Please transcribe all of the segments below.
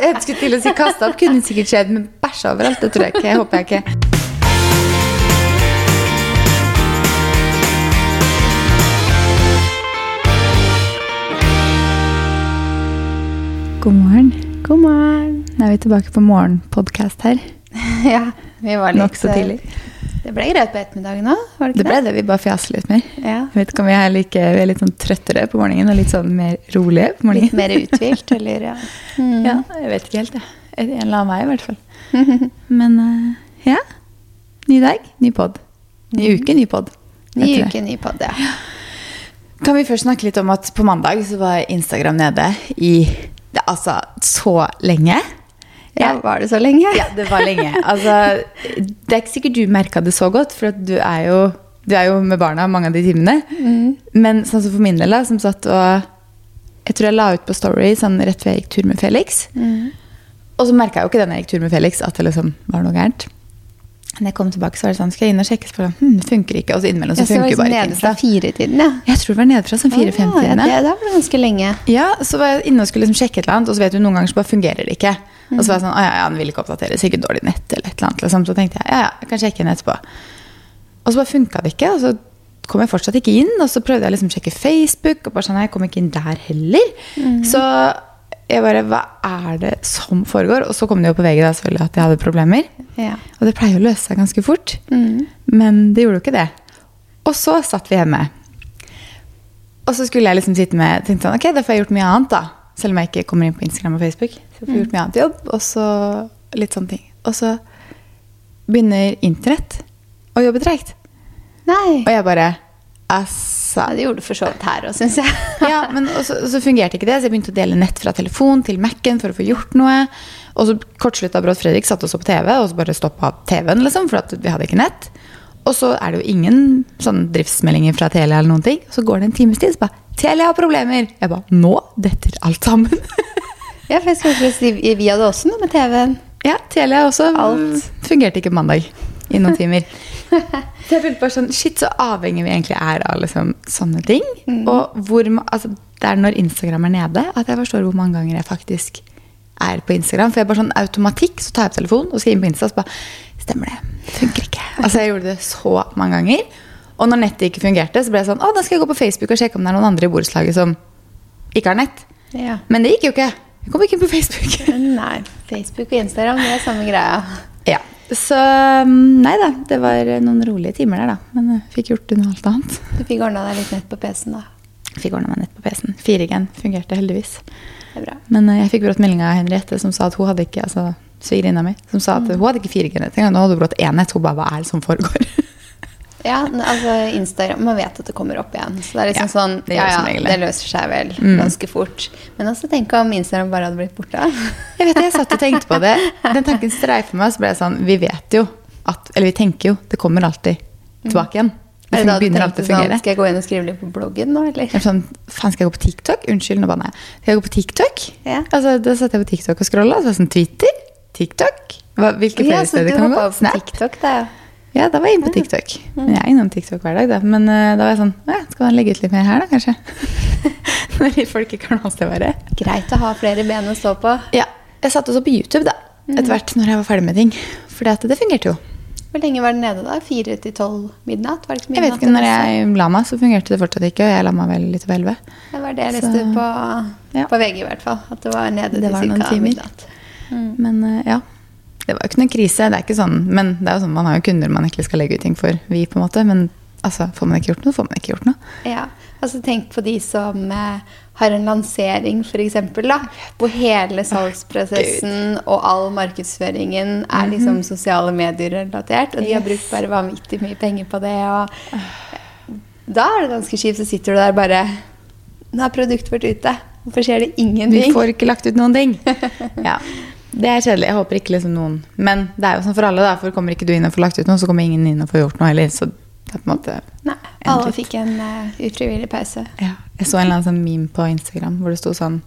jeg skulle til å si kasta opp. Kunne sikkert skjedd, men bæsja overalt. Det tror jeg ikke. Jeg håper jeg ikke. God morgen. God morgen. Nå er vi tilbake på morgenpodkast her. Ja, vi var litt Nokså tidlig. Det ble greit på ettermiddagen var det Det ble det? Vi bare fjaser litt mer. Ja. Jeg vet ikke om Vi er like, vi er litt sånn trøttere på morgenen og litt sånn mer rolige på morgenen. Litt mer uthvilt, eller ja. Mm. Ja, jeg vet ikke helt, jeg. En eller annen vei, i hvert fall. Men eh, ja. Ny dag, ny pod. Ny uke, ny pod. Ny uke, ny podd, ja. Kan vi først snakke litt om at på mandag så var Instagram nede i altså så lenge? Ja, var det så lenge? Ja, det var lenge. Altså, det er ikke sikkert du merka det så godt, for du er jo, du er jo med barna mange av de timene. Men sånn som for min del, da, som satt og Jeg tror jeg la ut på Story sånn rett før jeg gikk tur med Felix. Og så merka jeg jo ikke den jeg gikk tur med Felix, at det liksom var noe gærent. Når jeg kom tilbake, så var det sånn Skal jeg inn og sjekke? Så hm, det funker ikke. Og så innimellom så funker liksom bare ikke nede fra Insta. firetiden, ja. Jeg tror det var nede fra sånn fire-fem-tiden. Ja, det, var ganske lenge. Ja, så var jeg inne og skulle liksom sjekke et eller annet, og så vet du noen ganger så bare fungerer det ikke. Og så var jeg sånn, å ja, ja, den vil ikke oppdatere, sikkert dårlig nett eller et eller annet. Liksom. Så tenkte jeg, ja, ja, jeg kan sjekke inn etterpå. Og så bare funka det ikke, og så kom jeg fortsatt ikke inn. Og så prøvde jeg liksom å sjekke Facebook, og bare sånn, nei, jeg kom ikke inn der heller. Så jeg bare, hva er det som foregår? Og så kom det jo på VG da, selvfølgelig at jeg hadde problemer. Ja. Og det pleier å løse seg ganske fort. Men det gjorde jo ikke det. Og så satt vi hjemme. Og så skulle jeg liksom sitte med tenkte sånn, ok, da får jeg gjort mye annet, da. Selv om jeg ikke kommer inn på Instagram og Facebook. Så får jeg gjort mye annet jobb, og så litt sånne ting. Og så begynner internett å jobbe treigt. Og jeg bare Altså Ja, det gjorde du for så vidt her òg, syns jeg. ja, men og så, fungerte ikke det, så jeg begynte å dele nett fra telefon til Mac-en for å få gjort noe. Og så kortslutta Brått Fredrik, satte oss opp på TV, og så bare stoppa TV-en, liksom, for vi hadde ikke nett. Og så er det jo ingen sånn driftsmeldinger fra Telia eller noen ting. Så går det en times tid, så bare 'Telia har problemer'. Jeg bare 'Nå detter alt sammen'. Ja, for jeg skulle si, vi hadde også noe med TV-en. ja, Telia også. Alt. Fungerte ikke mandag i noen timer. Så jeg følte bare sånn, Shit, så avhengig vi egentlig er av liksom, sånne ting. Og hvor, altså, det er når Instagram er nede, at jeg forstår hvor mange ganger jeg faktisk er på Instagram. For jeg bare sånn automatikk så tar jeg opp telefonen og skal inn på Insta. Så bare Stemmer det. Det funker ikke. Altså, jeg gjorde det så mange ganger. Og når nettet ikke fungerte, så ble jeg sånn Å, da skal jeg gå på Facebook og sjekke om det er noen andre i borettslaget som ikke har nett. Ja. Men det gikk jo ikke. Jeg kom ikke inn på Facebook. Nei, Facebook og Instagram, det er samme greia. Ja. Så mm, nei da, det var noen rolige timer der, da. Men jeg fikk gjort unna alt annet. Du fikk ordna deg litt nett på PC-en, da. Fikk ordna meg nett på PC-en. 4G fungerte heldigvis. Det er bra. Men eh, jeg fikk brått melding av Henriette som sa at hun hadde ikke altså svigerinna mi, som sa at hun hadde ikke 4G-nett engang. Nå hadde hun brått enhet. Hun bare Hva er det som foregår? Ja, altså Instagram, Man vet at det kommer opp igjen. Så det er liksom Ja, sånn det Ja, ja, det løser seg vel Mm. ganske fort. Men også tenk om Instagram bare hadde blitt borte. Jeg vet jeg satt og tenkte på det. Den tanken streifer meg, så ble jeg sånn Vi vet jo at Eller vi tenker jo, det kommer alltid tilbake igjen. Det Er det da du begynner tenkte alltid å sånn. Skal jeg gå inn og skrive litt på bloggen nå, eller? Er sånn, faen, skal jeg gå på TikTok? Unnskyld, nå banner jeg. Skal jeg gå på TikTok? Ja. Altså, da satt jeg på TikTok og scrolla. Så var det sånn Twitter? TikTok? Hvilke flere Ja, steder kan man gå? på Snap? TikTok, da. Ja, da var jeg inne på TikTok. Men jeg er innom TikTok hver dag, da. Men uh, da var jeg sånn ja, Skal man legge ut litt mer her, da, kanskje? Når folk ikke har noe sted å være. Greit å ha flere ben å stå på. Ja. Jeg satte også på YouTube, da. Etter hvert når jeg var ferdig med ting. For det fungerte jo. Hvor lenge var den nede, da? Fire til tolv midnatt? Var det ikke Jeg vet ikke, Når jeg la meg, så fungerte det fortsatt ikke. Og jeg la meg vel litt over elleve. Det var det jeg leste på, Ja. på VG, i hvert fall. At det var nede Det til ca. midnatt. midnatt. Men uh, ja. Det var jo ikke noen krise. Det er ikke sånn, men det er jo sånn, man har jo kunder man egentlig skal legge ut ting for, vi på en måte. Men altså, får man ikke gjort noe, får man ikke gjort noe. Ja, altså Tenk på de som eh, har en lansering, f.eks., hvor hele salgsprosessen og all markedsføringen er Mhm. liksom sosiale medier-relatert, og de har brukt bare vanvittig mye penger på det. og Da er det ganske kjipt, så sitter du der bare Nå er produktet vårt ute. Hvorfor skjer det Vi Du får ikke lagt ut noen ting. Ja. Det er kjedelig. Jeg håper ikke liksom noen Men det er jo sånn for alle, da. For kommer ikke du inn og får lagt ut noe, så kommer ingen inn og får gjort noe heller. Så det er på en måte Nei, alle dritt. fikk en uh, ufrivillig pause. Ja. Jeg så en eller annen sånn meme på Instagram hvor det sto sånn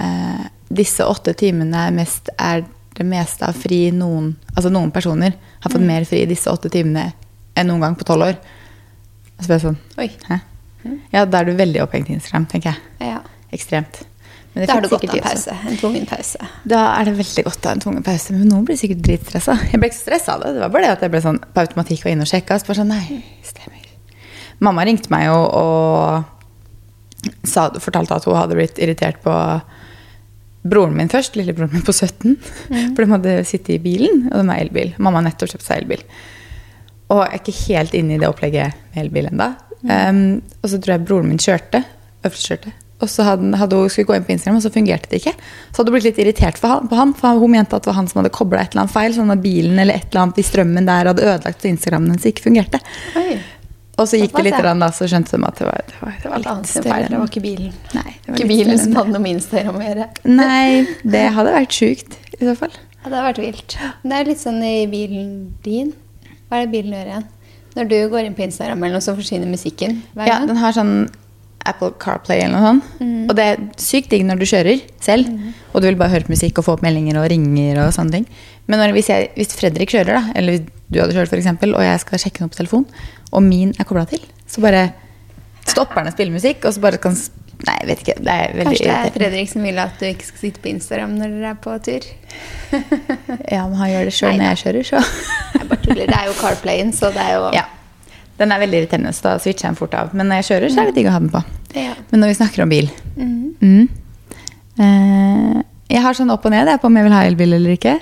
uh, Disse åtte timene er, mest, er det meste av fri noen Altså noen personer har fått mer fri disse åtte timene enn noen gang på tolv år. Og så ble jeg sånn Oi. Hæ? Ja, da er du veldig opphengt i Instagram, tenker jeg. Ja. Ekstremt. Men det Da er det godt å ha en pause. En tvungen pause. Da er det veldig godt å ha en tvungen pause. Men noen blir sikkert dritstressa. Jeg ble ikke stressa av det. Det var bare det at jeg ble sånn på automatikk var inne og sjekka. Så bare sånn, nei, stemmer. Mamma ringte meg og, og sa, fortalte at hun hadde blitt irritert på broren min først, lillebroren min på 17. For de hadde sittet i bilen, og de har elbil. Mamma har nettopp kjøpt seg elbil. Og jeg er ikke helt inne i det opplegget med elbil ennå. Um, og så tror jeg broren min kjørte. Øverste Og så hadde, hadde hun skulle gå inn på Instagram, og så fungerte det ikke. Så hadde hun blitt litt irritert han, på han, for hun mente at det var han som hadde kobla et eller annet feil. Sånn at bilen eller et eller annet i strømmen der hadde ødelagt at Instagramen hennes ikke fungerte. Oi. Og så gikk det litt, rann, da, så skjønte de at det var, det var, det Det var var litt større. Det var ikke bilen. Nei, det var Ikke bilen som hadde noe med Instagram å gjøre. det. Nei, det hadde vært sjukt i så fall. Ja, det hadde vært vilt. Det er litt sånn i bilen din. Hva er det bilen gjør igjen? Når du går inn på Instagram, eller noe, så forsvinner musikken Ja, den har sånn Apple CarPlay eller noe sånt. Og det er sykt digg når du kjører selv, og du vil bare høre på musikk og få opp meldinger og ringer og sånne ting. Men når, hvis, jeg, hvis Fredrik kjører, da, eller du hadde kjørt f.eks., og jeg skal sjekke noe på telefon, og min er kobla til, så bare stopper den å spille musikk, og så bare kan Nei, jeg vet ikke. Det er veldig Kanskje det er. Fredrik som vil at du ikke skal sitte på Instagram når dere er på tur? Ja, men han gjør det sjøl når jeg kjører, så Jeg bare tuller. Det er jo CarPlayen, så det er jo Ja. Den er veldig irriterende, så da switcher jeg den fort av. Men når jeg kjører, så er det digg å ha den på. Ja. Men når vi snakker om bil mm. mm. eh, Jeg har sånn opp og ned jeg, på om jeg vil ha elbil eller ikke.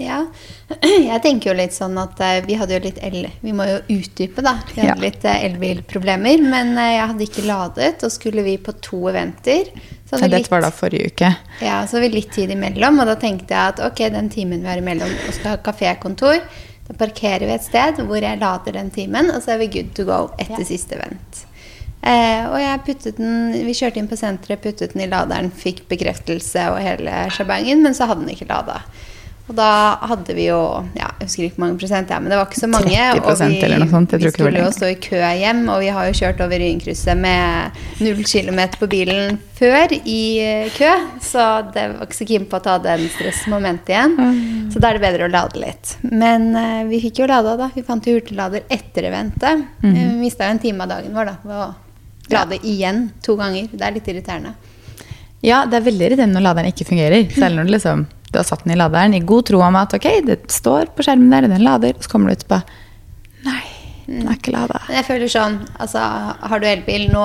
Ja. Jeg tenker jo litt sånn at uh, vi hadde jo litt el... Vi må jo utdype, da. Vi hadde Ja. litt uh, elbilproblemer. Men uh, jeg hadde ikke ladet, og skulle vi på to eventer. Så Ja, Dette dette var da forrige uke. Ja, så hadde vi litt tid imellom, og da tenkte jeg at ok, den timen vi har imellom og skal ha kafékontor, da parkerer vi et sted hvor jeg lader den timen, og så er vi good to go etter siste event. Eh, og jeg puttet den, Vi kjørte inn på senteret, puttet den i laderen, fikk bekreftelse og hele sjabangen, men så hadde den ikke lada. Og da hadde vi jo ja, Jeg husker ikke hvor mange prosent, ja, men det var ikke så mange. 30% og vi, eller noe sånt, jeg vi tror ikke det var skulle jo stå i kø hjem, og vi har jo kjørt over Ryenkrysset med null kilometer på bilen før i eh, kø, så det var ikke så keen på å ta den stressmomentet igjen. Så da er det bedre å lade litt. Men uh, vi fikk jo lada, da. Vi fant jo hurtiglader etter eventet. Mm. Eh, Vi mista jo en time av dagen vår da, ved å lade igjen to ganger. Det er litt irriterende. Ja, det er veldig irriterende når laderen ikke fungerer. Selv når du liksom du har satt den i laderen i god tro om at ok, det står på skjermen der, den lader, og så kommer du ut på Nei, den er ikke lada. Men jeg føler sånn, altså Har du elbil? Nå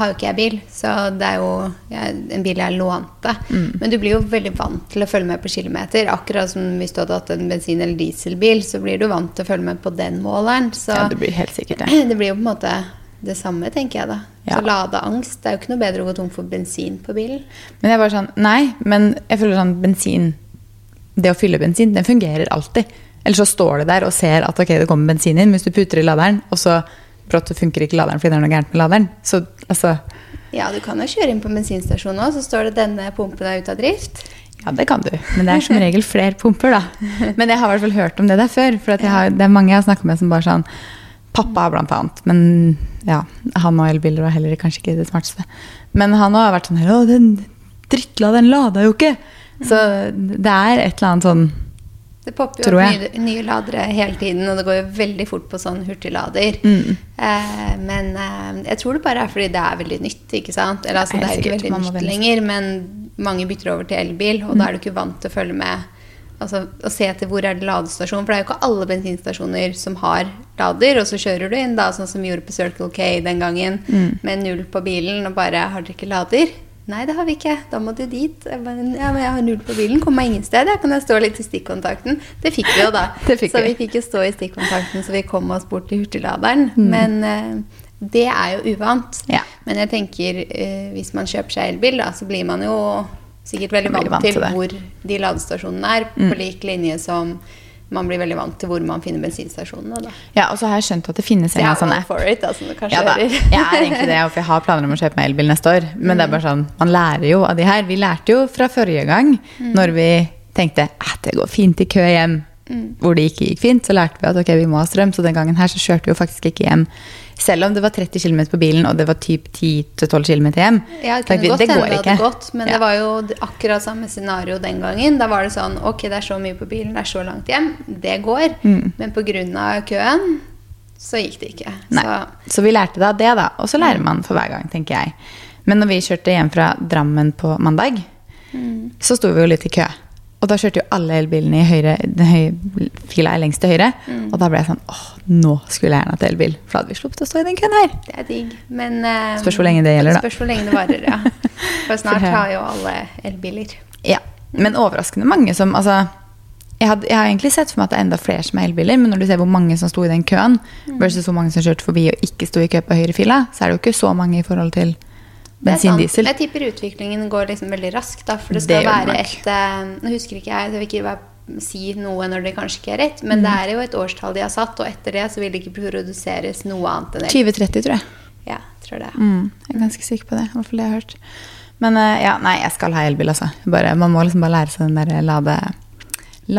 har jo ikke jeg bil, så det er jo jeg, en bil jeg lånte. Men du blir jo veldig vant til å følge med på kilometer. Akkurat som hvis du hadde hatt en bensin- eller dieselbil, så blir du vant til å følge med på den måleren. Så Ja, det blir helt sikkert det. det blir jo på en måte det samme, tenker jeg da. Ja. Så ladeangst. Det er jo ikke noe bedre å gå tom for bensin på bilen. Men jeg er bare sånn, nei, men jeg føler sånn bensin Det å fylle bensin, den fungerer alltid. Eller så står det der og ser at ok, det kommer bensin inn. Hvis du puter i laderen, og så brått funker ikke laderen fordi det er noe gærent med laderen. Så altså Ja, du kan jo kjøre inn på bensinstasjonen òg, så står det 'denne pumpen er ute av drift'. Ja, det kan du. Men det er som regel flere pumper, da. Men jeg har i hvert fall hørt om det der før. For at jeg har, det er mange jeg har snakka med som bare sånn Pappa blant annet. Men ja, han og elbiler var heller kanskje ikke det smarteste. Men han har vært sånn her Å, den drittladeren lada jo ikke! Så det er et eller annet sånn Det popper jo opp nye, nye ladere hele tiden, og det går jo veldig fort på sånn hurtiglader. Mm. Eh, men eh, jeg tror det bare er fordi det er veldig nytt, ikke sant? Eller altså, det er ikke veldig nytt lenger, men mange bytter over til elbil, og da er du ikke vant til å følge med. Altså å se etter hvor er det ladestasjon, for det er jo ikke alle bensinstasjoner som har lader, og så kjører du inn da, sånn som vi gjorde på Circle K den gangen, Mm. med null på bilen, og bare har dere ikke lader? Nei, det har vi ikke. Da må du dit. Jeg bare, ja, men jeg har null på bilen. Kommer meg ingen sted. Jeg kan jeg stå litt i stikkontakten. Det fikk vi jo, da. Fikk så vi. fikk jo stå i stikkontakten, så vi kom oss bort til hurtigladeren. Mm. Men uh, det er jo uvant. Ja. Men jeg tenker, uh, hvis man kjøper seg elbil, da, så blir man jo sikkert veldig vant, vant til til. Mm. hvor de ladestasjonene er, på lik linje som man blir veldig vant til hvor man finner bensinstasjonene. Da. Ja, og så har jeg skjønt at det finnes en sånn app. for it, altså, du Ja, da. Jeg er egentlig det, for jeg har planer om å kjøpe meg elbil neste år. Men det er bare sånn, man lærer jo av de her. Vi lærte jo fra forrige gang, når vi tenkte at det går fint i kø hjem, hvor det ikke gikk fint, så lærte vi at ok, vi må ha strøm. Så den gangen her så kjørte vi jo faktisk ikke hjem. Selv om det var 30 km på bilen, og det var typ 10-12 km hjem. Ja, det kunne vi, godt det hende går det hadde gått, men Ja. det var jo akkurat samme scenario den gangen. Da var det sånn Ok, det er så mye på bilen, det er så langt hjem. Det går. Mm. Men pga. køen så gikk det ikke. Nei. Så Så vi lærte da det, da. Og så lærer man for hver gang, tenker jeg. Men når vi kjørte hjem fra Drammen på mandag, så sto vi jo litt i kø. Og da kjørte jo alle elbilene i høyre, den høye fila er lengst til høyre. Og da ble jeg sånn åh, nå skulle jeg gjerne hatt elbil. For da hadde vi sluppet å stå i den køen her. Det er digg. Men eh, Spørs hvor lenge det gjelder, da. Spørs hvor lenge det varer, ja. For snart har jo alle elbiler. Ja, men overraskende mange som altså, jeg, had, jeg har egentlig sett for meg at det er enda flere som er elbiler, men når du ser hvor mange som sto i den køen, versus hvor mange som kjørte forbi og ikke sto i kø på høyre fila, så er det jo ikke så mange i forhold til Bensin-diesel. Jeg tipper utviklingen går liksom veldig raskt, da. For det skal det være et eh, Nå husker ikke jeg, så vil ikke være, si noe når det kanskje ikke er rett, men Mm. det er jo et årstall de har satt, og etter det så vil det ikke produseres noe annet enn det. 2030, tror jeg. Ja, tror det. Mm, jeg er ganske sikker på det. I hvert fall det jeg har hørt. Men eh, ja, nei, jeg skal ha elbil, altså. Bare, man må liksom bare lære seg den der lade,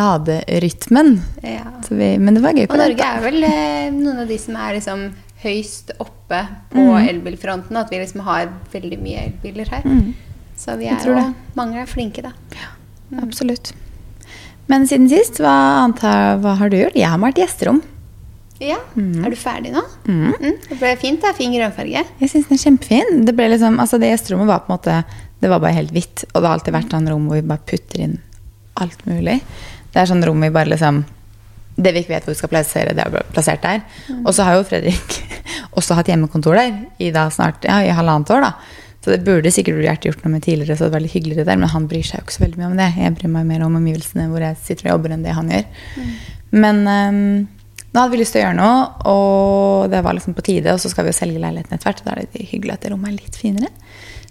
laderytmen. Ja. Så vi, men det var gøy på Og det. Norge er vel eh, noen av de som er liksom høyst oppe på Mm. elbilfronten. At vi liksom har veldig mye elbiler her. Mm. Så vi er jo det. Mange er flinke, da. Absolutt. Men siden sist, hva, antar, hva har du gjort? Jeg har malt gjesterom. Ja, Er du ferdig nå? Mm. Mm, det ble fint. det er Fin grønnfarge. Jeg syns den er kjempefin. Det, ble liksom, altså det gjesterommet var på en måte Det var bare helt hvitt. Og det har alltid vært sånn rom hvor vi bare putter inn alt mulig. Det er sånn rom vi bare liksom Det vi ikke vet hvor vi skal plassere, det er plassert der. Og så har jo Fredrik også hatt hjemmekontor der i da snart ja, i halvannet år. da. Så det burde sikkert vært gjort noe med tidligere, så det var litt hyggeligere der. Men han bryr seg jo ikke så veldig mye om det. Jeg bryr meg mer om omgivelsene hvor jeg sitter og jobber, enn det han gjør. Men um, nå hadde vi lyst til å gjøre noe, og det var liksom på tide. Og så skal vi jo selge leiligheten etter hvert, og da er det hyggelig at det rommet er litt finere.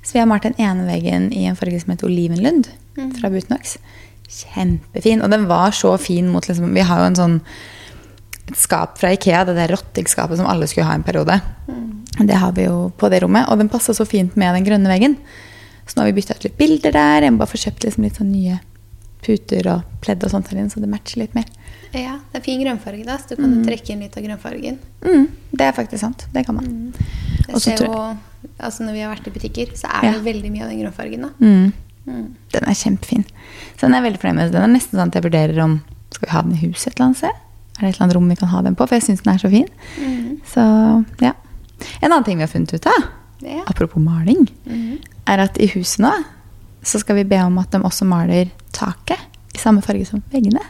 Så vi har malt den ene veggen i en farge som heter olivenlund fra Butnox. Kjempefin. Og den var så fin mot liksom Vi har jo en sånn et skap fra Ikea, det der rottingskapet som alle skulle ha en periode. Det har vi jo på det rommet, og den passa så fint med den grønne veggen. Så nå har vi bytta ut litt bilder der. Jeg må bare få kjøpt liksom litt sånn nye puter og pledd og sånt her så det matcher litt mer. Ja, Det er fin grønnfarge, da, så du kan trekke inn litt av grønnfargen. Mm, det er faktisk sant. Det kan man. Mm. Det jo, altså Når vi har vært i butikker, så er Ja. det veldig mye av den grønnfargen. da. Mm. Den er kjempefin. Så den er veldig fornøyd med. Den er nesten sånn at jeg vurderer om Skal vi ha den i huset et eller annet sted? Er det et eller annet rom vi kan ha den på? For jeg syns den er så fin. Mm. Så ja. En annen ting vi har funnet ut av, Ja. apropos maling, mm. er at i huset nå så skal vi be om at de også maler taket i samme farge som veggene.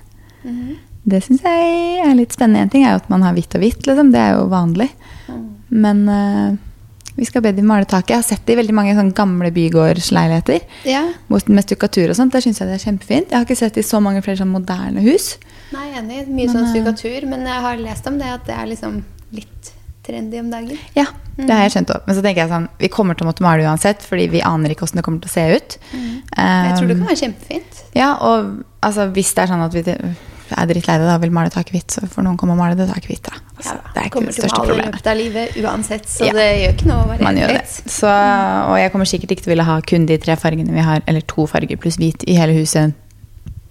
Mm. Det syns jeg er litt spennende. En ting er jo at man har hvitt og hvitt, liksom. Det er jo vanlig. Mm. Men eh, vi skal be de male taket. Jeg har sett det i veldig mange sånn gamle bygårdsleiligheter. Ja. Med stukkatur og sånt. Der syns jeg det er kjempefint. Jeg har ikke sett det i så mange flere sånn moderne hus. Nei, enig. Mye Men, sånn stukkatur. stukatur. Men jeg har lest om det at det er liksom litt trendy om dagen. Ja, det har jeg skjønt òg. Men så tenker jeg sånn, vi kommer til å måtte male uansett, fordi vi aner ikke hvordan det kommer til å se ut. Jeg tror det Um, kan være kjempefint. Ja, og altså, hvis det er sånn at vi er drittlei det da, vil male taket hvitt, så får noen komme og male det taket hvitt. da. Altså, Ja, det er ikke kommer det til å største male i problemet. løpet av livet uansett, så Ja. det gjør ikke noe å være det. Så, og jeg kommer sikkert ikke til å ville ha kun de tre fargene vi har, eller to farger pluss hvit i hele huset.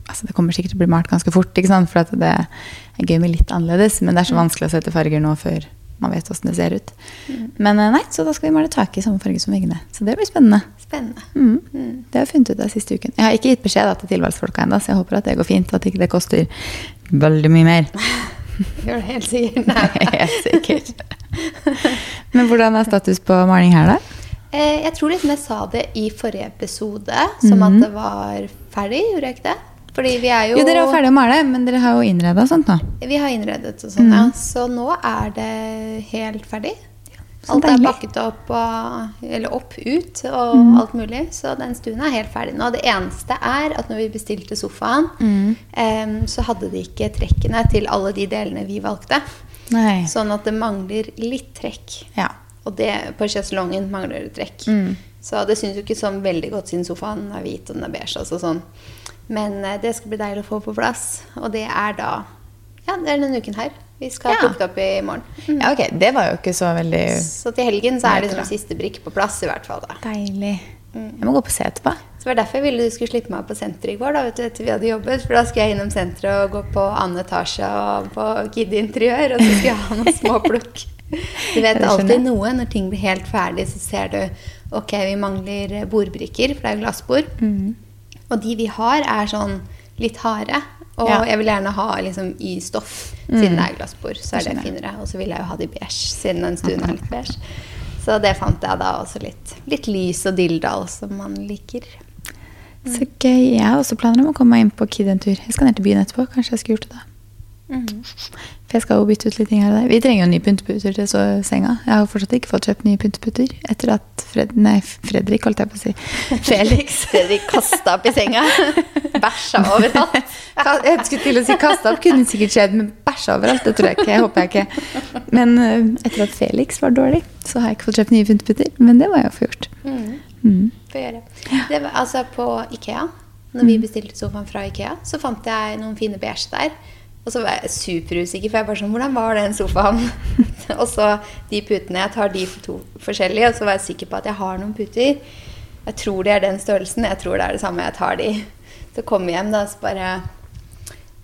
Altså, det kommer sikkert til å bli malt ganske fort, ikke sant? for at det er gøy med litt annerledes. Men det er så vanskelig å sette farger nå før man vet hvordan det ser ut. Men eh, nei, så da skal vi male taket i samme farge som veggene. Så det blir spennende. Spennende. Mm. Mm. Det har jeg funnet ut av siste uken. Jeg har ikke gitt beskjed da, til tilvalgsfolka ennå, så jeg håper at det går fint. At ikke det koster veldig mye mer. Gjør det helt sikkert. Nei. jeg sikkert. Men hvordan er status på maling her, da? Eh, Jeg tror liksom jeg sa det i forrige episode, som at det var ferdig. Gjorde jeg ikke det? Fordi vi er jo Jo, dere var ferdige å male, men dere har jo innreda sånt nå. Vi har innredet og sånn, ja. Mhm. Så nå er det helt ferdig. så Alt er deilig. pakket opp, og, eller opp, ut og mm. alt mulig. Så den stuen er helt ferdig nå. Det eneste er at når vi bestilte sofaen, mm. um, så hadde de ikke trekkene til alle de delene vi valgte. Nei. Sånn at det mangler litt trekk. Ja. Og det på sjeselongen mangler det trekk. Mm. Så det syns jo ikke sånn veldig godt siden sofaen er hvit og den er beige. Altså sånn. Men eh, det skal bli deilig å få på plass. Og det er da Ja, det er denne uken her. Vi skal Ja. plukke opp i morgen. Mm. ja, ok. Det var jo ikke så veldig Så til helgen så er det liksom siste brikk på plass, i hvert fall. da. deilig. Mm. Jeg må gå på se etterpå. Så det var derfor jeg ville du skulle slippe meg på senteret i går, da, vet du, etter vi hadde jobbet. For da skulle jeg innom senteret og gå på annen etasje og på Kid Interiør, og så skulle jeg ha noen små plukk. Du vet alltid noe. Når ting blir helt ferdig, så ser du ok, vi mangler bordbrikker, for det er jo glassbord. Mm. Og de vi har, er sånn litt harde. Og Ja. jeg vil gjerne ha liksom i stoff, Mm. siden det er glassbord. Så er Det finere. Og så vil jeg jo ha det i beige, siden den stuen er litt beige. Så det fant jeg da også litt, litt lys og dilldall, som man liker. Så gøy. Jeg har også planer om å komme meg inn på Kid en tur. Jeg skal ned til byen etterpå. Kanskje jeg skulle gjort det da. For jeg skal jo bytte ut litt ting her og der. Vi trenger jo nye pynteputer til så senga. Jeg har fortsatt ikke fått kjøpt nye pynteputer etter at Fred, nei, Fredrik, holdt jeg på å si. Felix. Fredrik kasta opp i senga. Bæsja overalt. Jeg skulle til å si kasta opp, kunne sikkert skjedd, men bæsja overalt. Det tror jeg ikke. Jeg håper jeg ikke. Men øh, etter at Felix var dårlig, så har jeg ikke fått kjøpt nye pynteputer. Men det må jeg jo få gjort. Mm. Få gjøre. Det var, altså på Ikea, når vi bestilte sofaen fra Ikea, så fant jeg noen fine beige der. Og så var jeg superusikker, for jeg bare sånn Hvordan var den sofaen? og så de putene. Jeg tar de to forskjellige, og så var jeg sikker på at jeg har noen puter. Jeg tror de er den størrelsen. Jeg tror det er det samme. Jeg tar de. Så kommer jeg hjem, da, så bare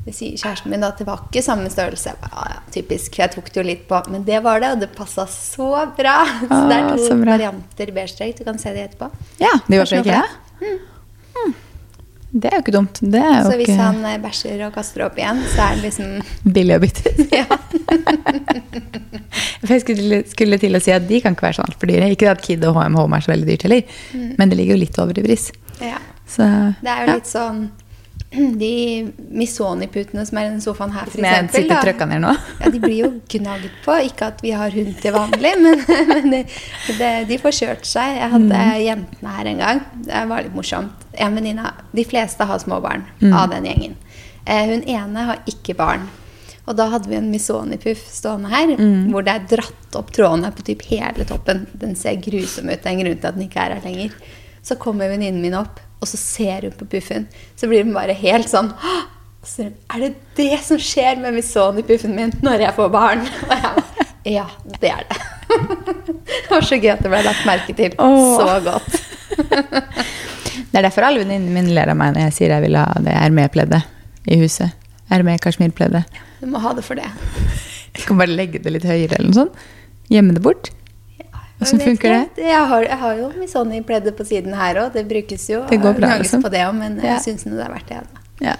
det sier kjæresten min at det var ikke samme størrelse. Jeg bare, ja, typisk. Jeg tok det jo litt på. Men det var det, og det passa så bra. Så det er Ah, to varianter beige. Du kan se de etterpå. Ja, de var ikke jeg. Mm. Mm. Det er jo ikke dumt. Det er jo Så hvis ikke han eh, bæsjer og kaster opp igjen, så er det liksom billig å bytte. Ja. Jeg skulle, skulle til å si at de kan ikke være så altfor dyre. Ikke at Kid og HM Home er så veldig dyrt heller, men det ligger jo litt over i pris. ja. Så, Det er jo ja. litt sånn De Missoni-putene som er i den sofaen her, f.eks. Som jeg sitter trøkka ned nå. Ja, de blir jo gnagd på. Ikke at vi har hund til vanlig, men, men de, de får kjørt seg. Jeg hadde Mm. jentene her en gang. Det var litt morsomt. En venninne De fleste har små barn Mm. av den gjengen. Eh, hun ene har ikke barn. Og da hadde vi en Missoni-puff stående her, Mm. hvor det er dratt opp trådene på typ hele toppen. Den ser grusom ut. Det er en grunn til at den ikke er her lenger. Så kommer venninnen min opp, og så ser hun på puffen. Så blir hun bare helt sånn så Er det det som skjer med Missoni-puffen min når jeg får barn? Og jeg bare Ja, det er det. Det var så gøy at det ble lagt merke til. Åh. Så godt. Det er derfor alle venninnene mine ler av meg når jeg sier jeg vil ha det RME-pleddet i huset. RME-kasjmirpleddet. Du må ha det for det. Jeg kan bare legge det litt høyere eller noe sånt. Gjemme det bort. Hvordan funker ikke. Jeg har, jeg har jo Missoni-pleddet på siden her òg. Det brukes jo. Det går bra, liksom. på det også, men Ja. jeg syns det er verdt det. Da. Ja.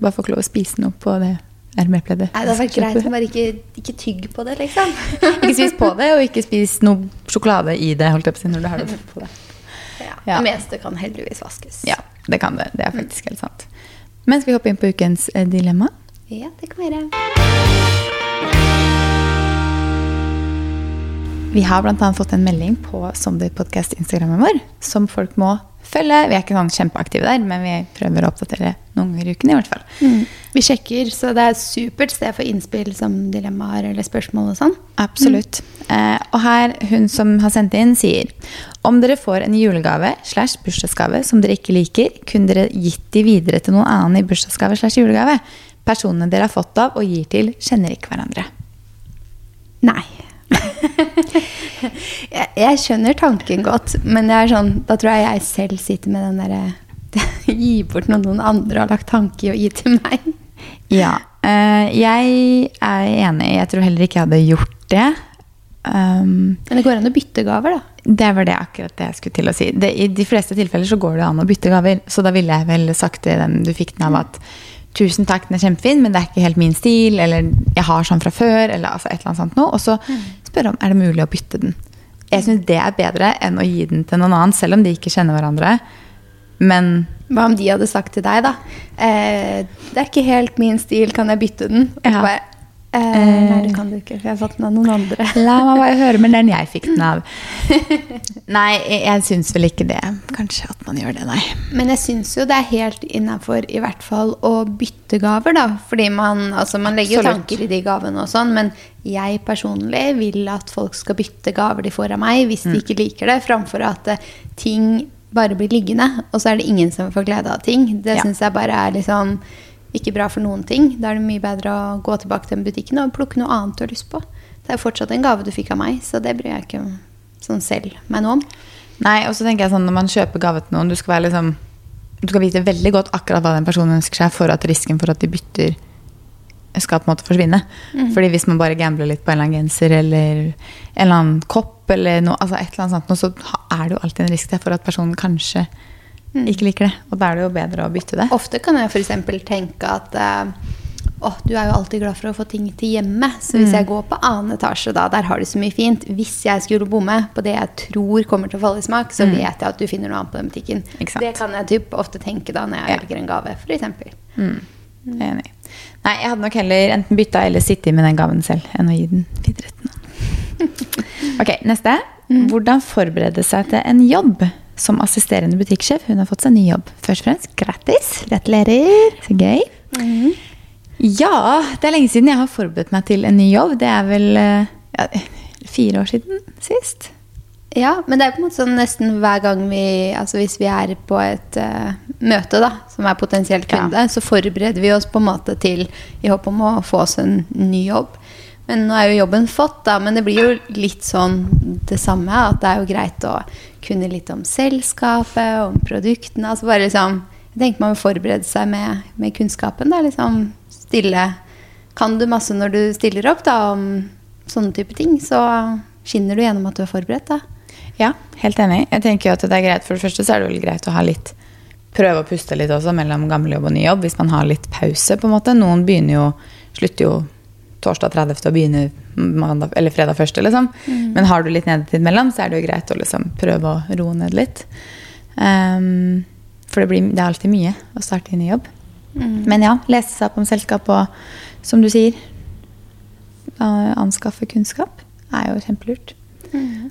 Bare får ikke lov å spise noe på det RME-pleddet. Det hadde vært greit å bare ikke, ikke tygg på det, liksom. Ikke spis på det, og ikke spis noe sjokolade i det, holdt jeg på å si, når du har det på deg. Ja. Ja. Det meste kan heldigvis vaskes. Ja, det kan det. Det er faktisk helt sant. Men skal vi hoppe inn på ukens eh, dilemma? Ja, det kan være. Vi har bl.a. fått en melding på Sunday Podcast-instagrammen vår som folk må følge. Vi er ikke sånn kjempeaktive der, men vi prøver å oppdatere noen ganger i uken. i hvert fall. Vi sjekker, så det er et supert sted for innspill som dilemmaer eller spørsmål og sånn. Absolutt. Eh, og her, hun som har sendt inn, sier om dere får en julegave slash bursdagsgave som dere ikke liker, kunne dere gitt de videre til noen annen i bursdagsgave slash julegave? Personene dere har fått av og gir til, kjenner ikke hverandre. Nei. jeg, jeg skjønner tanken godt, men det er sånn, da tror jeg jeg selv sitter med den derre Gi bort noe noen andre har lagt tanke i å gi til meg. Ja. eh, jeg er enig. Jeg tror heller ikke jeg hadde gjort det. Um, Men det går an å bytte gaver, da. Det var det akkurat det jeg skulle til å si. Det, I de fleste tilfeller så går det an å bytte gaver. Så da ville jeg vel sagt til den du fikk den av at tusen takk, den er kjempefin, men det er ikke helt min stil, eller jeg har sånn fra før, eller altså et eller annet sånt noe. Og så spørre om er det mulig å bytte den. Jeg syns det er bedre enn å gi den til noen annen, selv om de ikke kjenner hverandre. Men Hva om de hadde sagt til deg, da? Eh, det er ikke helt min stil, kan jeg bytte den? Og Ja. bare, eh, nei, det kan du ikke, for jeg har fått den av noen andre. la meg bare høre med den jeg fikk den av. Nei, jeg, syns vel ikke det. Kanskje at man gjør det, nei. Men jeg syns jo det er helt innafor i hvert fall å bytte gaver, da. Fordi man, altså man legger jo tanker i de gavene og sånn, men jeg personlig vil at folk skal bytte gaver de får av meg, hvis Mm. de ikke liker det, framfor at eh, ting bare blir liggende, og så er det ingen som får glede av ting. Det Ja. syns jeg bare er litt liksom ikke bra for noen ting. Da er det mye bedre å gå tilbake til den butikken og plukke noe annet du har lyst på. Det er jo fortsatt en gave du fikk av meg, så det bryr jeg ikke sånn selv meg noe om. Nei, og så tenker jeg sånn når man kjøper gave til noen, du skal være liksom Du skal vite veldig godt akkurat hva den personen ønsker seg, for at risken for at de bytter skal på en måte forsvinne. Fordi hvis man bare gambler litt på en eller annen genser eller en eller annen kopp, eller noe, altså et eller annet sånt, så er det jo alltid en risk der for at personen kanskje ikke liker det. Og da er det jo bedre å bytte det. Ofte kan jeg f.eks. tenke at eh, Å, du er jo alltid glad for å få ting til hjemme. Så hvis jeg går på annen etasje, da, der har du så mye fint. Hvis jeg skulle bomme på det jeg tror kommer til å falle i smak, så vet jeg at du finner noe annet på den butikken. Exakt. Det kan jeg typ ofte tenke da når jeg Ja. velger en gave, f.eks. Mm. Jeg er Enig. Nei, jeg hadde nok heller enten bytta eller sittet med den gaven selv enn å gi den videre til noen. Ok, neste. Hvordan forberede seg til en jobb som assisterende butikksjef? Hun har fått seg ny jobb. Først og fremst, grattis. Gratulerer. Så gøy. Ja, det er lenge siden jeg har forberedt meg til en ny jobb. Det er vel eh, ja, fire år siden sist. Ja, men det er på en måte sånn nesten hver gang vi Altså hvis vi er på et uh, møte, da, som er potensielt Ja. kunde, så forbereder vi oss på en måte til i håp om å få oss en ny jobb. Men nå er jo jobben fått, da, men det blir jo litt sånn det samme. At det er jo greit å kunne litt om selskapet, om produktene. Altså bare liksom Jeg tenker man må forberede seg med, med kunnskapen. Da, liksom stille Kan du masse når du stiller opp da, om sånne type ting, så skinner du gjennom at du er forberedt. da. Ja, helt enig. Jeg tenker jo at det er greit. For det første så er det vel greit å ha litt Prøve å puste litt også mellom gammel jobb og ny jobb, hvis man har litt pause. på en måte. Noen begynner jo, slutter jo torsdag 30. og begynner mandag, eller fredag 1. Liksom. Men har du litt nedetid mellom, så er det jo greit å liksom prøve å roe ned litt. Um, for det, blir, det er alltid mye å starte i ny jobb. Men ja, lese seg opp om selskap og, som du sier, anskaffe kunnskap er jo kjempelurt.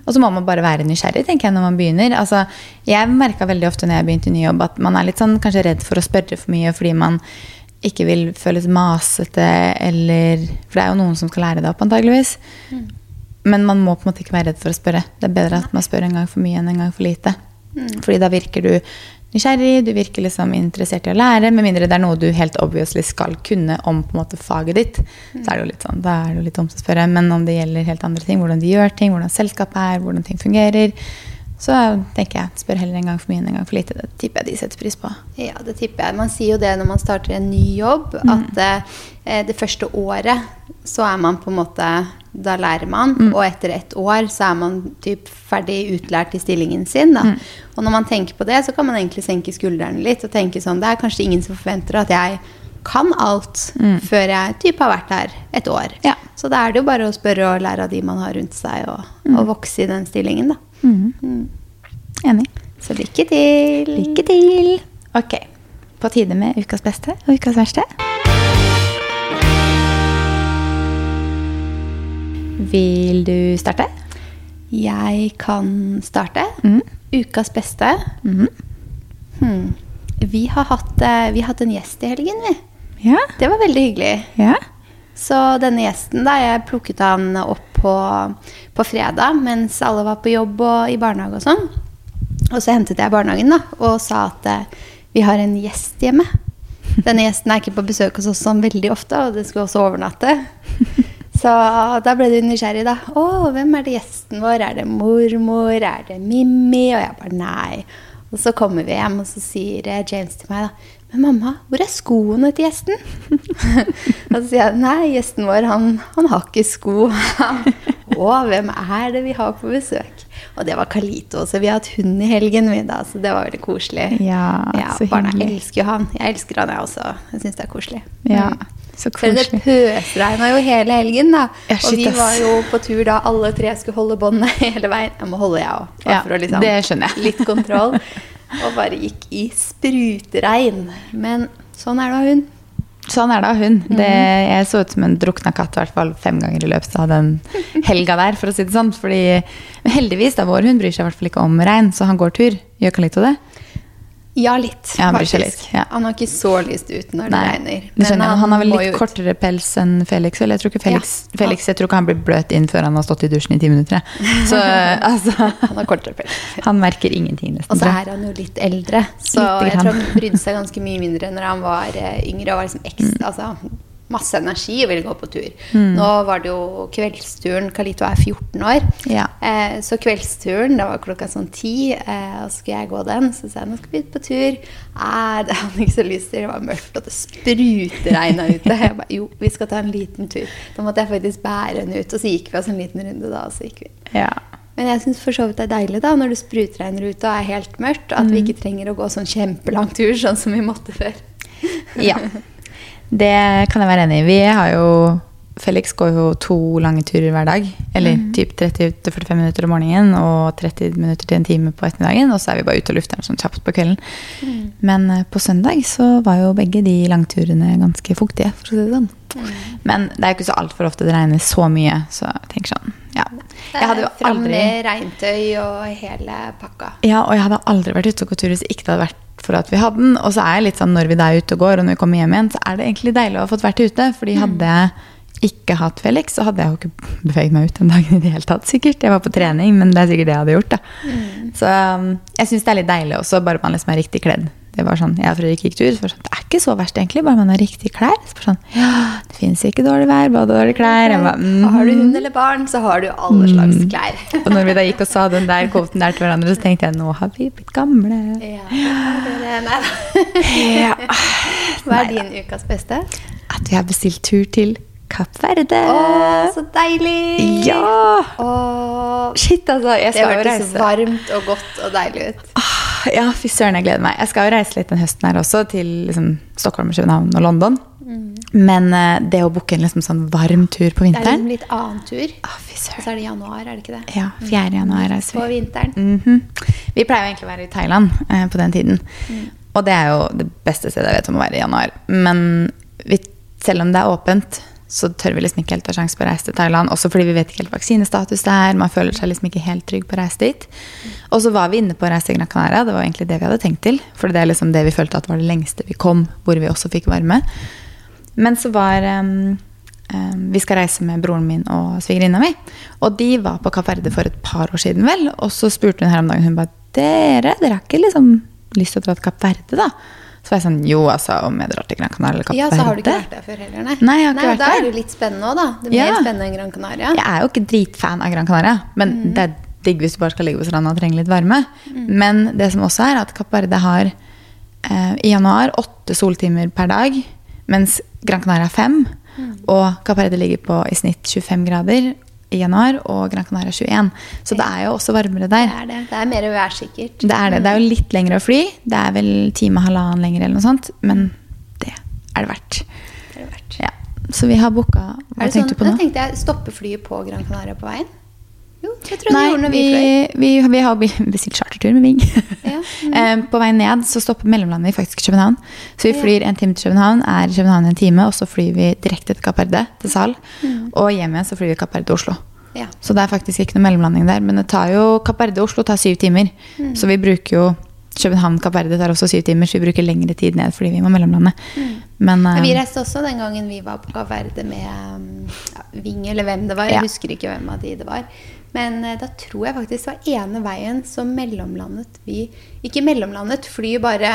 Og så må man bare være nysgjerrig tenker jeg, når man begynner. Altså, jeg merka veldig ofte når jeg begynte i ny jobb, at man er litt sånn, kanskje redd for å spørre for mye fordi man ikke vil føles masete, eller For det er jo noen som skal lære det opp, antageligvis. Men man må på en måte ikke være redd for å spørre. Det er bedre at man spør en gang for mye enn en gang for lite. Fordi da virker du nysgjerrig, du virker liksom interessert i å lære. Med mindre det er noe du helt obviously skal kunne om på en måte faget ditt. Så er det jo litt sånn, da er det jo litt dumt å spørre. Men om det gjelder helt andre ting, hvordan de gjør ting, hvordan selskapet er, hvordan ting fungerer, så tenker jeg spør heller en gang for mye enn en gang for lite. Det tipper jeg de setter pris på. Ja, det tipper jeg. Man sier jo det når man starter en ny jobb, at eh, det første året så er man på en måte Da lærer man, og etter ett år så er man typ ferdig utlært i stillingen sin. Da. Og når man tenker på det, så kan man egentlig senke skuldrene litt og tenke sånn Det er kanskje ingen som forventer at jeg kan alt før jeg typ har vært her et år. Ja. Så da er det jo bare å spørre og lære av de man har rundt seg, og, og vokse i den stillingen, da. Enig. Så lykke til. Lykke til! Ok. På tide med ukas beste og ukas verste. Vil du starte? Jeg kan starte. Mhm. Ukas beste. Hmm. Vi, har hatt, eh, vi har hatt en gjest i helgen, vi. Ja. Det var veldig hyggelig. Ja. Så denne gjesten, da, jeg plukket han opp på, på fredag mens alle var på jobb og i barnehage og sånn. Og så hentet jeg barnehagen da, og sa at eh, vi har en gjest hjemme. Denne gjesten er ikke på besøk hos oss sånn veldig ofte, og det skulle også overnatte. Så da ble du nysgjerrig, da. Å, hvem er det gjesten vår? Er det mormor? Er det Mimmi? Og jeg bare nei. Og så kommer vi hjem, og så sier eh, James til meg da Men mamma, hvor er skoene til gjesten? og så sier jeg nei, gjesten vår, han, han har ikke sko. Å, hvem er det vi har på besøk? Og det var Kalito. Så vi har hatt hund i helgen, vi da. Så det var veldig koselig. Ja, så Barna hyggelig. elsker jo han. Jeg elsker han, jeg også. Jeg syns det er koselig. Ja, Mm. så For det pøsregna jo hele helgen, da. Ja, og vi var jo på tur da alle tre skulle holde båndet hele veien. Jeg må holde, jeg òg. Ja, det skjønner jeg. Litt kontroll. Og bare gikk i spruteregn. Men sånn er det av hund. Sånn er det av hund. Det, jeg så ut som en drukna katt i hvert fall fem ganger i løpet av den helga der, for å si det sånn. Fordi, men heldigvis, da, vår hund bryr seg i hvert fall ikke om regn, så han går tur. Gjør ikke litt av det? Ja, litt. Ja, han litt, ja. Han har ikke så lyst ut når det regner. Men skjønner jeg. Han har vel litt kortere pels enn Felix. Eller jeg tror ikke Felix, Ja. Felix jeg tror ikke han blir bløt inn før han har stått i dusjen i ti minutter. Så altså, Han har kortere pels. han merker ingenting, nesten. Og så er han jo litt eldre, så litt jeg tror han brydde seg ganske mye mindre når han var eh, yngre og var liksom Mm. ekstra, altså, masse energi og ville gå på tur. Nå var det jo kveldsturen. Kalito er 14 år. Ja. Eh, så kveldsturen, det var klokka sånn ti, eh, og så skulle jeg gå den. Så sa jeg nå skal vi ut på tur. Eh, det hadde ikke så lyst til. Det var mørkt, og det sprutregna ute. Jeg ba, jo, vi skal ta en liten tur. Da måtte jeg faktisk bære henne ut. Og så gikk vi oss en liten runde da, og så gikk vi. Ja. Men jeg syns for så vidt det er deilig da, når det sprutregner ute og er helt mørkt, at vi ikke trenger å gå sånn kjempelang tur, sånn som vi måtte før. Ja. Det kan jeg være enig i. Vi har jo Felix går jo to lange turer hver dag. Eller mm. typ 30-45 minutter om morgenen og 30 minutter til en time på ettermiddagen. Og så er vi bare ute og lufter den sånn kjapt på kvelden. Mm. Men eh, på søndag så var jo begge de langturene ganske fuktige, for å si det sånn. Mm. Men det er jo ikke så altfor ofte det regner så mye, så jeg tenker sånn, ja. Jeg hadde jo Fram med regntøy og hele pakka. Ja, og jeg hadde aldri vært ute og gått tur hvis ikke det hadde vært for at vi hadde den. Og så er jeg litt sånn når vi da er ute og går, og når vi kommer hjem igjen, så er det egentlig deilig å ha fått vært ute. Fordi hadde jeg ikke hatt Felix, så hadde jeg jo ikke beveget meg ut den dagen i det hele tatt, sikkert. Jeg var på trening, men det er sikkert det jeg hadde gjort, da. Så um, jeg syns det er litt deilig også, bare man liksom er riktig kledd. Det var sånn, Jeg og Fredrik gikk tur, så det sånn, det er ikke så verst egentlig, bare man har riktig klær. Så sånn, ja, det fins ikke dårlig vær, bare dårlige klær. Bare, Og Har du mhm. hund eller barn, så har du alle slags klær. Og når vi da gikk og sa den der kvoten der til hverandre, så tenkte jeg nå har vi blitt gamle. Ja, det er- nei da. Ja. Hva er din ukas beste? At vi har bestilt tur til Kapp Verde. Å, så deilig! Ja! Åh, Shit, altså. Jeg skal jo reise. Det så varmt og godt og deilig ut. Ah, Ja, fy søren, jeg gleder meg. Jeg skal jo reise litt den høsten her også, til liksom, Stockholm, København og London. Men uh, det å booke en liksom sånn varm tur på vinteren Det er en liksom litt annen tur. Åh, Fy Og så er det januar, er det ikke det? Ja, 4. januar reiser vi. På vinteren. vinteren. -hmm. Vi pleier jo egentlig å være i Thailand uh, på den tiden. Mm. Og det er jo det beste stedet jeg vet om å være i januar. Men vi, selv om det er åpent, så tør vi liksom ikke helt ta sjanse på å reise til Thailand. Også fordi vi vet ikke helt vaksinestatus det er. Man føler seg liksom ikke helt trygg på å reise dit. Og så var vi inne på å reise til Gran Canaria. Det var egentlig det vi hadde tenkt til. For det er liksom det vi følte at var det lengste vi kom, hvor vi også fikk varme. Men så var um, um, Vi skal reise med broren min og svigerinna mi. Og de var på Kapp for et par år siden, vel. Og så spurte hun her om dagen hun bare, dere, dere har ikke liksom lyst til å dra til Kapp da? Så var jeg sånn Jo, altså, om jeg drar til Gran Canaria Ja, så har du ikke vært der før heller, nei. Nei, jeg har ikke vært da der. er det jo litt spennende òg, da. Det er Ja. mer spennende enn Gran Canaria. Jeg er jo ikke dritfan av Gran Canaria, men Mm. det er digg hvis du bare skal ligge på stranda og trenger litt varme. Men det som også er, at Kapp Verde har eh, i januar åtte soltimer per dag, mens Gran Canaria har fem. Mm. Og Kapp Verde ligger på i snitt 25 grader i januar, og Gran Canaria 21. Så det er jo også varmere der. Det er det. Det er mer værsikkert. Det er det. Det er jo litt lengre å fly. Det er vel time og halvannen lenger eller noe sånt, men det er det verdt. Det er det verdt. Ja. Så vi har booka Hva Er tenkte sånn, du på nå? Da tenkte jeg Stopper flyet på Gran Canaria på veien. Jo, det tror Nei, gjorde når vi, vi, fløy. vi, vi har be- bestilt chartertur med Ving. Ja, mm. Eh, På vei ned så stopper mellomlandet vi faktisk København. Så vi flyr en time til København, er i København en time, og så flyr vi direkte til Kapp Verde, til Sal. Mm. Og hjem igjen så flyr vi Kapp Verde til Oslo. Ja. Så det er faktisk ikke noe mellomlanding der. Men det tar jo Kapp Verde Oslo tar syv timer. Mm. Så vi bruker jo København Kapp Verde tar også syv timer, så vi bruker lengre tid ned fordi vi må mellomlande. Men, uh, vi eh, reiste også den gangen vi var på Kapp Verde med um, ja, Ving, eller hvem det var. Ja. Jeg husker ikke hvem av de det var. Men eh, da tror jeg faktisk det var ene veien som mellomlandet vi Ikke mellomlandet, flyet bare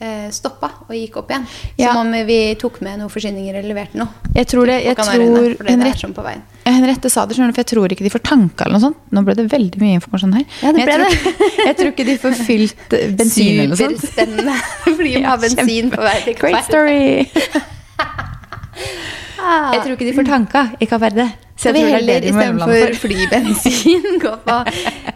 eh, stoppa og gikk opp igjen. Ja. Som om vi tok med noen forsyninger eller leverte noe. jeg tror det jeg tror, Henriette, på veien. Ja, Henriette sa det, skjønner du, for jeg tror ikke de får tanka eller noe sånt. Nå ble det veldig mye informasjon her. Ja, det ble jeg, det. tror, jeg tror ikke de får fylt eh, bensin eller noe sånt. Superspennende. Flyet må Ja, har bensin på vei til Great story! Ah. Jeg tror ikke de får tanka i Kapp Verde. Så vi er heller istedenfor flybensin gå på,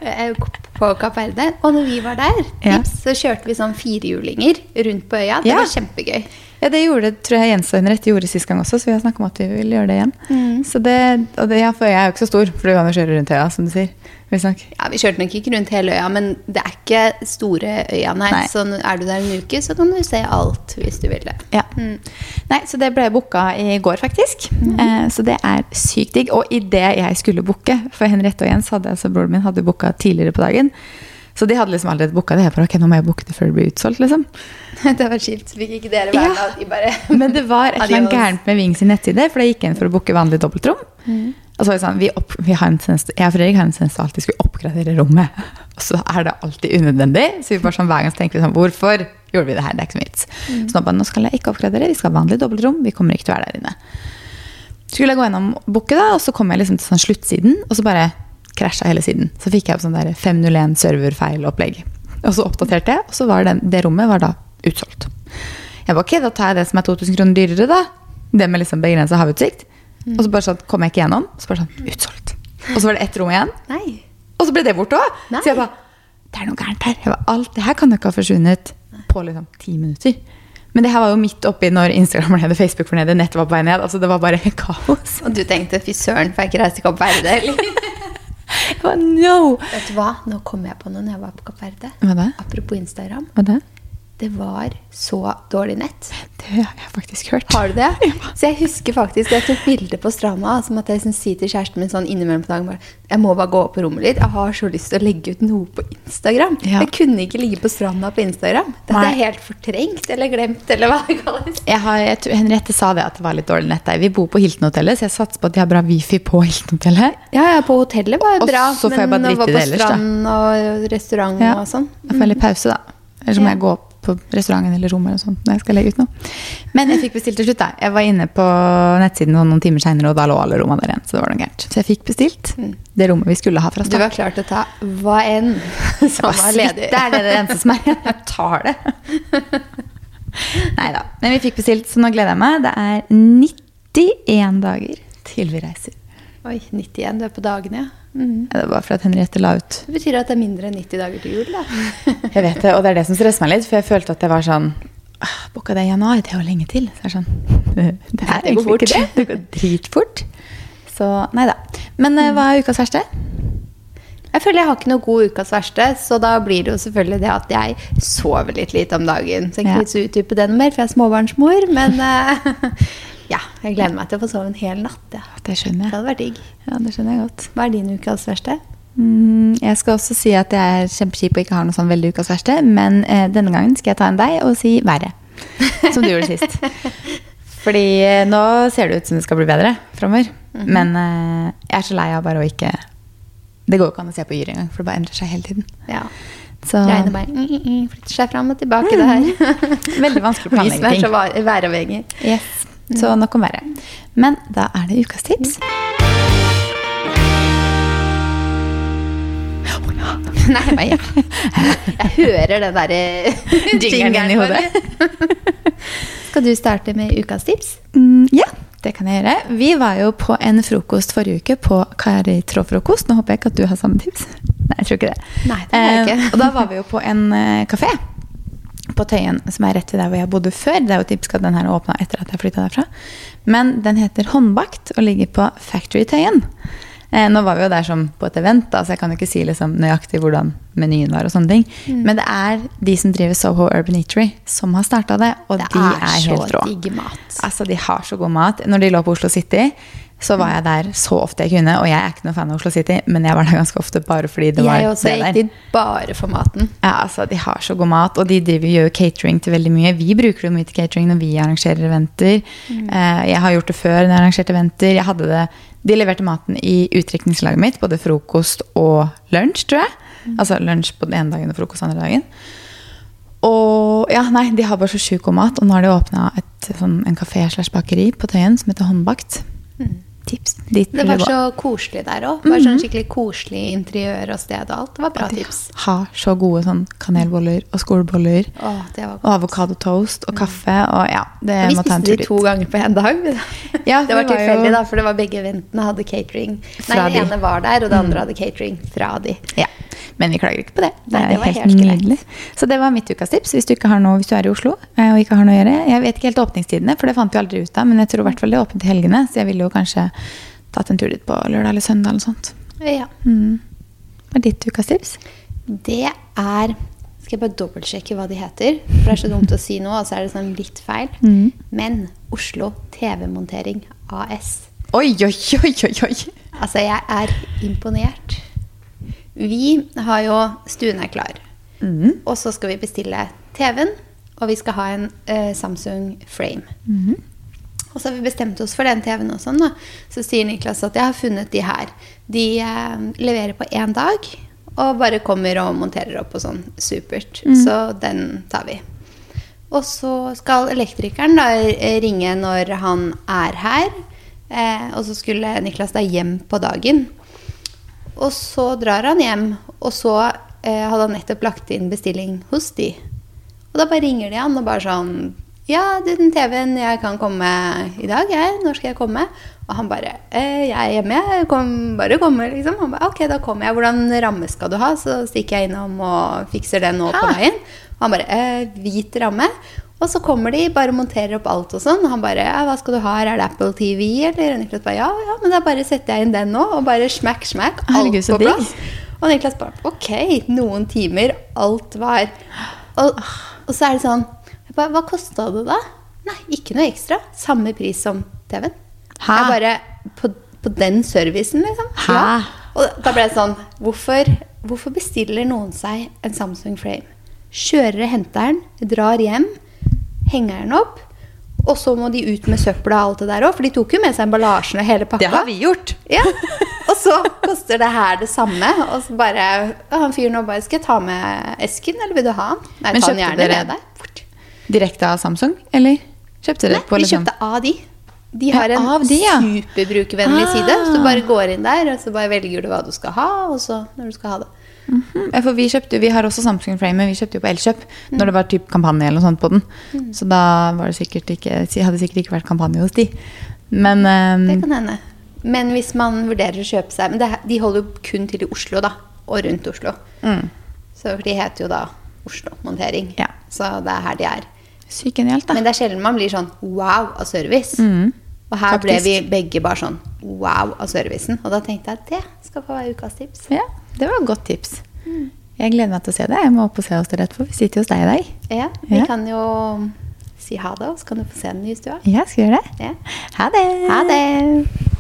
eh, på Kapp Verde. Og når vi var der, Ja. så kjørte vi sånn firehjulinger rundt på øya. Det Ja. var kjempegøy. Ja, det gjorde tror jeg Jens og Henriette gjorde sist gang også, så vi har snakket om at vi vil gjøre det igjen. Mm. Så det, og det, ja, for jeg er jo ikke så stor, for du kan jo kjøre rundt øya, som du sier. Ja, Vi kjørte nok ikke rundt hele øya, men det er ikke store øya, nei. Nei. Så er du der en uke, så kan du se alt hvis du vil det. Ja. Mm. Nei, så det ble booka i går, faktisk. Eh, så det er sykt digg. Og idet jeg skulle booke, for Henriette og Jens hadde, altså broren min hadde booka tidligere på dagen, så de hadde liksom allerede booka det. Jeg bare, ok, nå må jeg booke det før det blir utsolgt, liksom. Det var kjipt. Så fikk ikke dere være. Ja. De bare Men det var et eller annet gærent med Wings sin nettside, for jeg gikk inn for å booke vanlig dobbeltrom. Og så var det sånn, vi, opp, vi har en tendens, jeg og Fredrik har en å alltid skulle oppgradere rommet. Og så er det alltid unødvendig. Så vi bare sånn, hver gang så tenker vi sånn, hvorfor gjorde vi det her? Det er ikke så vits. Så nå bare, nå skal jeg ikke oppgradere, vi skal ha vanlig dobbeltrom, vi kommer ikke til å være der inne. Skulle jeg gå gjennom booket da, og så kom jeg liksom til sånn sluttsiden, og så bare krasja hele siden. Så fikk jeg opp sånn der 501 serverfeil-opplegg. Og så oppdaterte jeg, og så var den, det rommet var da utsolgt. Jeg bare, ok, da tar jeg det som er 2000 kroner dyrere da. Det med liksom begrenset havutsikt. Og så bare sånn, kom jeg ikke gjennom, så bare sånn, utsolgt. Og så var det ett rom igjen, Nei. og så ble det borte også. Så jeg bare, det er noe gærent her. Bare, alt det her kan jo ikke ha forsvunnet på liksom ti minutter. Men det her var jo midt oppi når Instagram var nede, Facebook var nede, nettet var på vei ned. Altså, det var bare kaos. Og du tenkte fy søren, får jeg ikke reise til opp Verde? eller? Jeg bare, no! Vet du hva? Nå kom jeg på noe når jeg var på Kapp Verde. Apropos Instagram. Hva da? Det var så dårlig nett. Det har jeg faktisk hørt. Har du det? Så jeg husker faktisk Jeg tok bilde på stranda. Som at jeg liksom sier til kjæresten min sånn innimellom på dagen bare, Jeg må bare gå opp på rommet litt. Jeg har så lyst til å legge ut noe på Instagram. Ja. Jeg kunne ikke ligge på stranda på Instagram. Det hadde jeg helt fortrengt eller glemt, eller hva det kalles. Jeg har, jeg, tror- Henriette sa det at det var litt dårlig nett der. Vi bor på Hilton-hotellet, så jeg satser på at de har bra wifi på Hilton-hotellet. Ja, ja, på hotellet var jo Og bra. så får jeg bare men det ellers, på strand og restaurant Ja. og sånn. Jeg får litt pause, da. Eller så må Ja. jeg gå opp på restauranten eller rommet eller sånt når jeg skal legge ut noe. Men jeg fikk bestilt til slutt. da. Jeg var inne på nettsiden noen timer seinere, og da lå alle rommene der igjen. Så det var noe gærent. Så jeg fikk bestilt det rommet vi skulle ha fra start. Du var klar til å ta hva enn som var ledig. Det er det eneste som er igjen. Jeg tar det. Nei da. Men vi fikk bestilt, så nå gleder jeg meg. Det er 91 dager til vi reiser. Oi, 91. Du er på dagene, ja. Mm. Det var for at Henriette la ut Det betyr at det er mindre enn 90 dager til jul, da. Jeg vet det, og det er det som stresser meg litt, for jeg følte at det var sånn «Ah, Booka det i januar, det er jo lenge til. Så er sånn Det, det er Det går egentlig fort. ikke det. Det går dritfort. Så nei da. Men mm. hva er ukas verste? Jeg føler jeg har ikke noe god ukas verste, så da blir det jo selvfølgelig det at jeg sover litt lite om dagen. Så jeg Ja. kan ikke utdype det noe mer, for jeg er småbarnsmor. Men eh, ja, jeg gleder meg til å få sove en hel natt. Ja. Det Det skjønner jeg. hadde vært digg. Ja, det skjønner jeg godt. Hva er din ukas verste? Mm, jeg skal også si at jeg er kjempekjip og ikke har noe sånn veldig ukas verste, men eh, denne gangen skal jeg ta en deg og si verre. Som du gjorde sist. Fordi eh, nå ser det ut som det skal bli bedre framover. Men eh, jeg er så lei av bare å ikke Det går jo ikke an å se på Yr engang, for det bare endrer seg hele tiden. Ja. Så Regner bare Mm, mm, mm, Flytter seg fram og tilbake, det her. Veldig vanskelig å Vi planlegge som er så Yes. Så nok om været. Men da er det ukas tips. Nei, men jeg, jeg hører den derre Jingeren i hodet. Skal du starte med ukas tips? Mm, ja, det kan jeg gjøre. Vi var jo på en frokost forrige uke på Kari Tråd-frokost. Nå håper jeg ikke at du har samme tips. Nei, jeg tror ikke det. Nei, det har jeg ikke. Eh, og da var vi jo på en eh, kafé på Tøyen, som er rett ved der hvor jeg bodde før. Det er jo typisk at den her åpna etter at jeg flytta derfra. Men den heter Håndbakt og ligger på Factory Tøyen. Eh, nå var vi jo der som på et event, da, så jeg kan jo ikke si liksom nøyaktig hvordan menyen var. og sånne ting. Mm. Men det er de som driver Soho Urban Eatery, som har starta det. Og Det de er er, helt rå. Altså, De har så god mat. Når de lå på Oslo City, så var jeg der så ofte jeg kunne. Og jeg er ikke noen fan av Oslo City, men jeg var der ganske ofte bare fordi det var Jeg også det gikk der. dit bare for maten. Ja, altså, De har så god mat, og de driver, gjør catering til veldig mye. Vi bruker det jo mye til catering når vi arrangerer eventer. Mm. jeg har gjort det før når jeg arrangerte eventer. Jeg hadde det, de leverte maten i utdrikningslaget mitt, både frokost og lunsj, tror jeg. Altså lunsj på den ene dagen og frokost andre dagen. Og ja, nei, de har bare så sjukt god mat. Og nå har de åpna sånn, en kafé slash bakeri på Tøyen som heter Håndbakt. Tips. Ditt Det var så koselig der òg. Bare sånn skikkelig koselig interiør og sted og alt. Det var bra De tips. har så gode sånn kanelboller og skoleboller. Å, det var Og avokadotoast og kaffe. Og ja, det Vi må ta en spiste de to ganger på en dag. Ja, det var det var tilfeldig, jo- da, for det var begge ventene hadde catering. Nei, Fra det de. Mm. ene var der, og det andre hadde catering fra de. Ja, Men vi klager ikke på det. Det Nei, det helt, helt greit. nydelig. Så det var mitt ukas tips. Hvis du, ikke har noe, hvis du er i Oslo eh, og ikke har noe å gjøre. Jeg vet ikke helt åpningstidene, for det fant vi aldri ut av. Men jeg tror i hvert fall det er åpent i helgene, så jeg ville jo kanskje tatt en tur dit på lørdag eller søndag eller sånt. Ja. Mm. Hva er ditt ukas tips? Det er Skal jeg bare dobbeltsjekke hva de heter? For det er så dumt å si noe, og så er det sånn litt feil. Mm. Men Oslo TV-montering AS. Oi, oi, oi, oi, oi! Altså, jeg er imponert. Vi har jo Stuen er klar. Mm. Og så skal vi bestille TV-en, og vi skal ha en uh, Samsung Frame. Mm. Og så har vi bestemt oss for den TV-en og sånn, da. Så sier Niklas at jeg har funnet de her. De uh, leverer på én dag, og bare kommer og monterer opp og sånn. Supert. Så den tar vi. Og så skal elektrikeren da eh, ringe når han er her. Eh, og så skulle Niklas da hjem på dagen. Og så drar han hjem, og så eh, hadde han nettopp lagt inn bestilling hos de. Og da bare ringer de han og bare sånn Ja, du, den TV-en, jeg kan komme i dag, jeg. Når skal jeg komme? Og han bare eh, Jeg er hjemme, jeg. Kom, bare kommer', liksom. Han bare Ok, da kommer jeg. Hvordan ramme skal du ha? Så stikker jeg innom og fikser den nå på veien. Og Han bare eh, hvit ramme. Og så kommer de, bare monterer opp alt og sånn. Og han bare ja, 'Hva skal du ha? Er det Apple TV?' Eller Niklas bare 'Ja, ja, men da bare setter jeg inn den nå.' Og bare smack, smack. Alt Herregud, på digg. plass. Og Niklas bare Ok, noen timer. Alt var Og, og så er det sånn jeg bare, Hva kosta det, da? Nei, ikke noe ekstra. Samme pris som TV-en. Hæ? Jeg bare på, på den servicen, liksom. Hæ? Ja. Og da ble det sånn hvorfor, hvorfor bestiller noen seg en Samsung Frame? Kjører og henter den, drar hjem, henger den opp. Og så må de ut med søpla og alt det der òg, for de tok jo med seg emballasjen og hele pakka. Det har vi gjort. Ja. Og så koster det her det samme. Og så bare Han fyren nå bare Skal jeg ta med esken, eller vil du ha den? Nei, Men ta den gjerne dere- med deg. Direkte av Samsung, eller? Kjøpte dere Nei, på vi liksom kjøpte av de. De har en ja, de, ja. superbrukervennlig Ah. side. Så du bare går inn der, og så bare velger du hva du skal ha, og så når du skal ha det. Mhm. -hmm. For vi, kjøpte, vi har også Samsung Frame, men vi kjøpte jo på Elkjøp når det var typ kampanje eller noe sånt på den. Så da var det sikkert ikke, hadde det sikkert ikke vært kampanje hos de. Men Det ehm, kan hende. Men hvis man vurderer å kjøpe seg Men det, de holder jo kun til i Oslo, da. Og rundt Oslo. mm, Så de heter jo da Oslo-montering. Ja. Så det er her de er. sykt genialt, da. Men det er sjelden man blir sånn wow av service. Mm, Og her ble vi begge bare sånn wow av servicen. Og da tenkte jeg at det skal få være ukas tips. Ja, det var et godt tips. Jeg gleder meg til å se det. Jeg må opp og se oss dere etterpå. Vi sitter jo hos deg i dag. Ja, Vi Ja. kan jo si ha det, og så kan du få se den nye stua. Ja, skal vi gjøre det? Ja. Ha det! Ha det!